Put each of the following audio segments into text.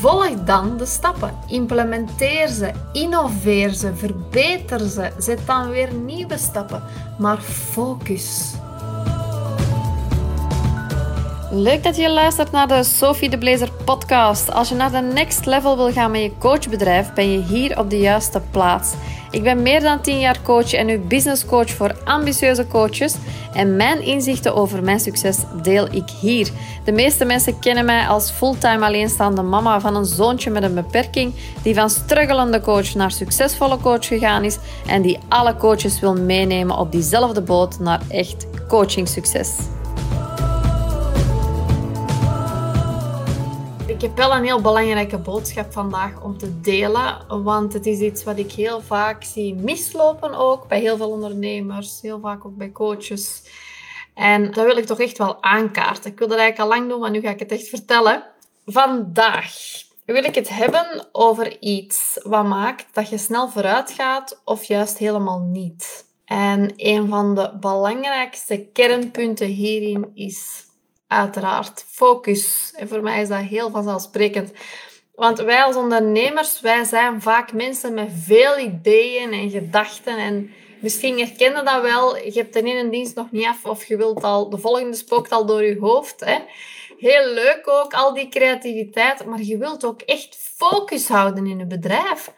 Volg dan de stappen. Implementeer ze, innoveer ze, verbeter ze. Zet dan weer nieuwe stappen. Maar focus. Leuk dat je luistert naar de Sophie de Blazer podcast. Als je naar de next level wil gaan met je coachbedrijf, ben je hier op de juiste plaats. Ik ben meer dan 10 jaar coach en nu business coach voor ambitieuze coaches. En mijn inzichten over mijn succes deel ik hier. De meeste mensen kennen mij als fulltime alleenstaande mama van een zoontje met een beperking, die van struggelende coach naar succesvolle coach gegaan is en die alle coaches wil meenemen op diezelfde boot naar echt coaching succes. Ik heb wel een heel belangrijke boodschap vandaag om te delen, want het is iets wat ik heel vaak zie mislopen ook bij heel veel ondernemers, heel vaak ook bij coaches. En dat wil ik toch echt wel aankaarten. Ik wil dat eigenlijk al lang doen, maar nu ga ik het echt vertellen. Vandaag wil ik het hebben over iets wat maakt dat je snel vooruit gaat of juist helemaal niet. En een van de belangrijkste kernpunten hierin is uiteraard focus. En voor mij is dat heel vanzelfsprekend. Want wij als ondernemers, wij zijn vaak mensen met veel ideeën en gedachten. En misschien herken je dat wel. Je hebt de ene dienst nog niet af of je wilt al, de volgende spookt al door je hoofd. Hè? Heel leuk ook, al die creativiteit. Maar je wilt ook echt focus houden in je bedrijf.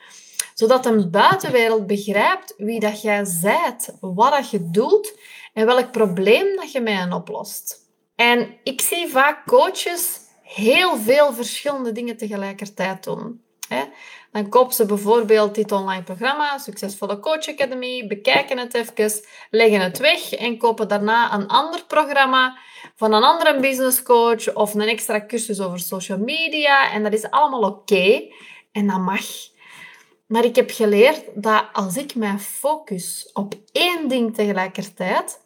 Zodat de buitenwereld begrijpt wie dat jij bent, wat dat je doet en welk probleem dat je mij aan oplost. En ik zie vaak coaches heel veel verschillende dingen tegelijkertijd doen. Dan kopen ze bijvoorbeeld dit online programma, Succesvolle Coach Academy, bekijken het even, leggen het weg en kopen daarna een ander programma van een andere business coach of een extra cursus over social media. En dat is allemaal oké en dat mag. Maar ik heb geleerd dat als ik mij focus op één ding tegelijkertijd,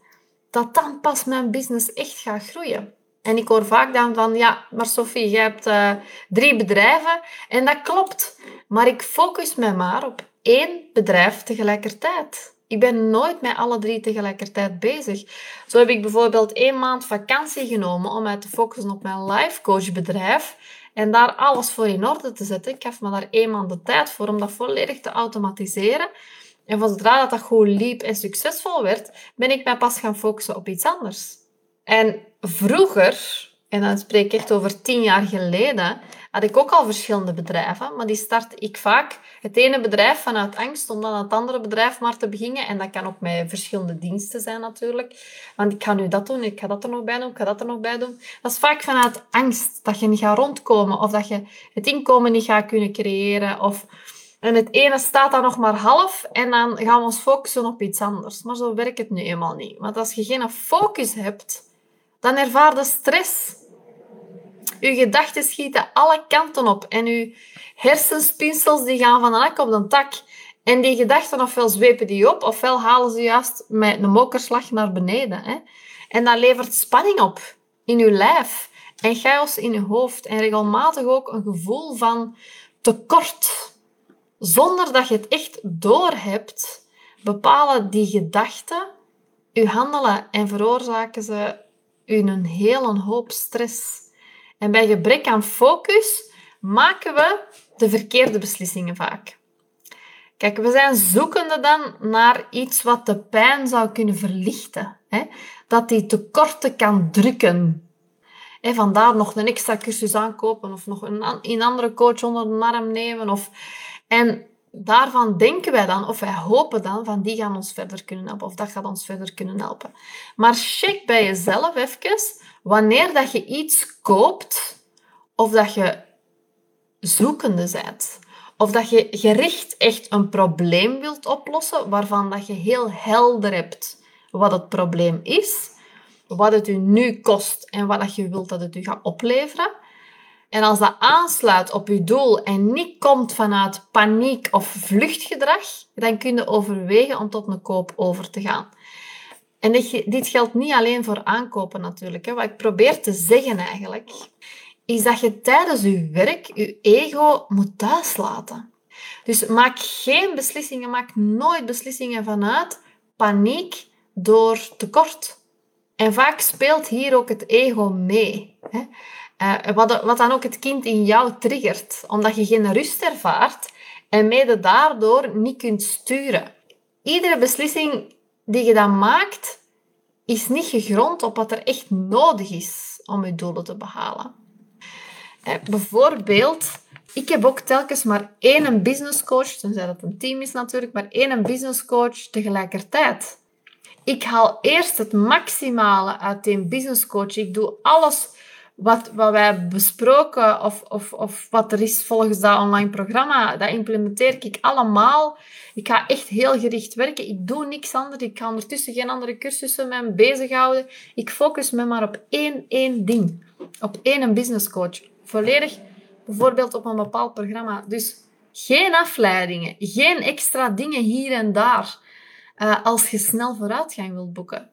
dat dan pas mijn business echt gaat groeien. En ik hoor vaak dan van, ja, maar Sophie, je hebt uh, drie bedrijven en dat klopt. Maar ik focus me maar op één bedrijf tegelijkertijd. Ik ben nooit met alle drie tegelijkertijd bezig. Zo heb ik bijvoorbeeld één maand vakantie genomen om mij te focussen op mijn life coach bedrijf en daar alles voor in orde te zetten. Ik gaf me daar één maand de tijd voor om dat volledig te automatiseren. En zodra dat, dat goed liep en succesvol werd, ben ik mij pas gaan focussen op iets anders. En vroeger, en dan spreek ik echt over tien jaar geleden, had ik ook al verschillende bedrijven, maar die start ik vaak het ene bedrijf vanuit angst om dan het andere bedrijf maar te beginnen. En dat kan ook met verschillende diensten zijn natuurlijk. Want ik ga nu dat doen, ik ga dat er nog bij doen, ik ga dat er nog bij doen. Dat is vaak vanuit angst dat je niet gaat rondkomen of dat je het inkomen niet gaat kunnen creëren of en het ene staat dan nog maar half en dan gaan we ons focussen op iets anders. Maar zo werkt het nu eenmaal niet. Want als je geen focus hebt, dan ervaar je stress. Je gedachten schieten alle kanten op en je hersenspinsels die gaan van de hak op de tak. En die gedachten ofwel zwepen die op, ofwel halen ze juist met een mokerslag naar beneden. Hè? En dat levert spanning op in je lijf en chaos in je hoofd. En regelmatig ook een gevoel van tekort zonder dat je het echt doorhebt, bepalen die gedachten je handelen en veroorzaken ze u een hele hoop stress. En bij gebrek aan focus maken we de verkeerde beslissingen vaak. Kijk, we zijn zoekende dan naar iets wat de pijn zou kunnen verlichten. Hè? Dat die tekorten kan drukken. En vandaar nog een extra cursus aankopen of nog een, een andere coach onder de arm nemen. Of en daarvan denken wij dan, of wij hopen dan, van die gaan ons verder kunnen helpen, of dat gaat ons verder kunnen helpen. Maar check bij jezelf even, wanneer dat je iets koopt, of dat je zoekende bent, of dat je gericht echt een probleem wilt oplossen, waarvan dat je heel helder hebt wat het probleem is, wat het u nu kost en wat dat je wilt dat het u gaat opleveren, en als dat aansluit op je doel en niet komt vanuit paniek of vluchtgedrag, dan kun je overwegen om tot een koop over te gaan. En dit geldt niet alleen voor aankopen natuurlijk. Wat ik probeer te zeggen eigenlijk, is dat je tijdens je werk je ego moet thuislaten. Dus maak geen beslissingen, maak nooit beslissingen vanuit paniek door tekort. En vaak speelt hier ook het ego mee. Uh, wat, wat dan ook het kind in jou triggert, omdat je geen rust ervaart en mede daardoor niet kunt sturen. Iedere beslissing die je dan maakt, is niet gegrond op wat er echt nodig is om je doelen te behalen. Uh, bijvoorbeeld, ik heb ook telkens maar één business coach, tenzij dat een team is natuurlijk, maar één business coach tegelijkertijd. Ik haal eerst het maximale uit die business coach. Ik doe alles wat, wat wij besproken of, of, of wat er is volgens dat online programma, dat implementeer ik allemaal. Ik ga echt heel gericht werken. Ik doe niks anders. Ik ga ondertussen geen andere cursussen met me bezighouden. Ik focus me maar op één, één ding. Op één business coach. Volledig bijvoorbeeld op een bepaald programma. Dus geen afleidingen, geen extra dingen hier en daar uh, als je snel vooruitgang wilt boeken.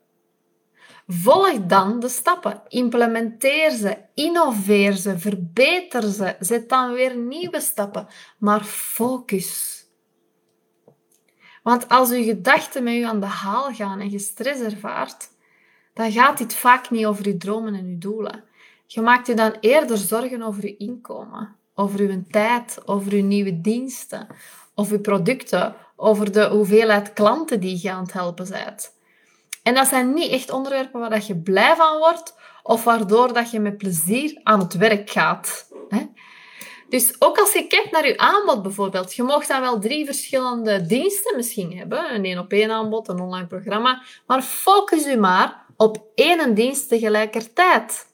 Volg dan de stappen. Implementeer ze, innoveer ze, verbeter ze. Zet dan weer nieuwe stappen. Maar focus. Want als je gedachten met je aan de haal gaan en je stress ervaart, dan gaat dit vaak niet over je dromen en je doelen. Je maakt je dan eerder zorgen over je inkomen, over je tijd, over je nieuwe diensten, of je producten, over de hoeveelheid klanten die je aan het helpen bent. En dat zijn niet echt onderwerpen waar je blij van wordt of waardoor dat je met plezier aan het werk gaat. Dus ook als je kijkt naar je aanbod bijvoorbeeld, je mag dan wel drie verschillende diensten misschien hebben, een één op één aanbod, een online programma, maar focus je maar op één dienst tegelijkertijd.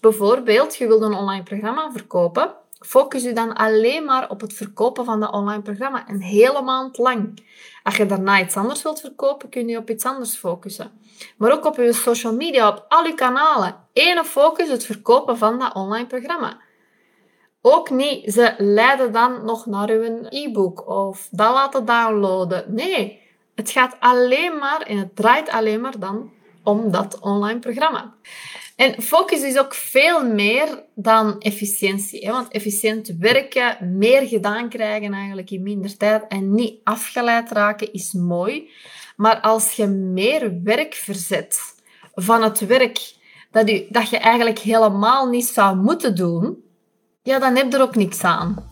Bijvoorbeeld, je wilt een online programma verkopen, focus je dan alleen maar op het verkopen van dat online programma, een hele maand lang. Als je daarna iets anders wilt verkopen, kun je op iets anders focussen. Maar ook op je social media, op al je kanalen. Ene focus, het verkopen van dat online programma. Ook niet, ze leiden dan nog naar uw e-book of dat laten downloaden. Nee, het gaat alleen maar en het draait alleen maar dan om dat online programma. En focus is ook veel meer dan efficiëntie. Hè? Want efficiënt werken, meer gedaan krijgen eigenlijk in minder tijd en niet afgeleid raken is mooi. Maar als je meer werk verzet van het werk dat, u, dat je eigenlijk helemaal niet zou moeten doen, ja, dan heb je er ook niks aan.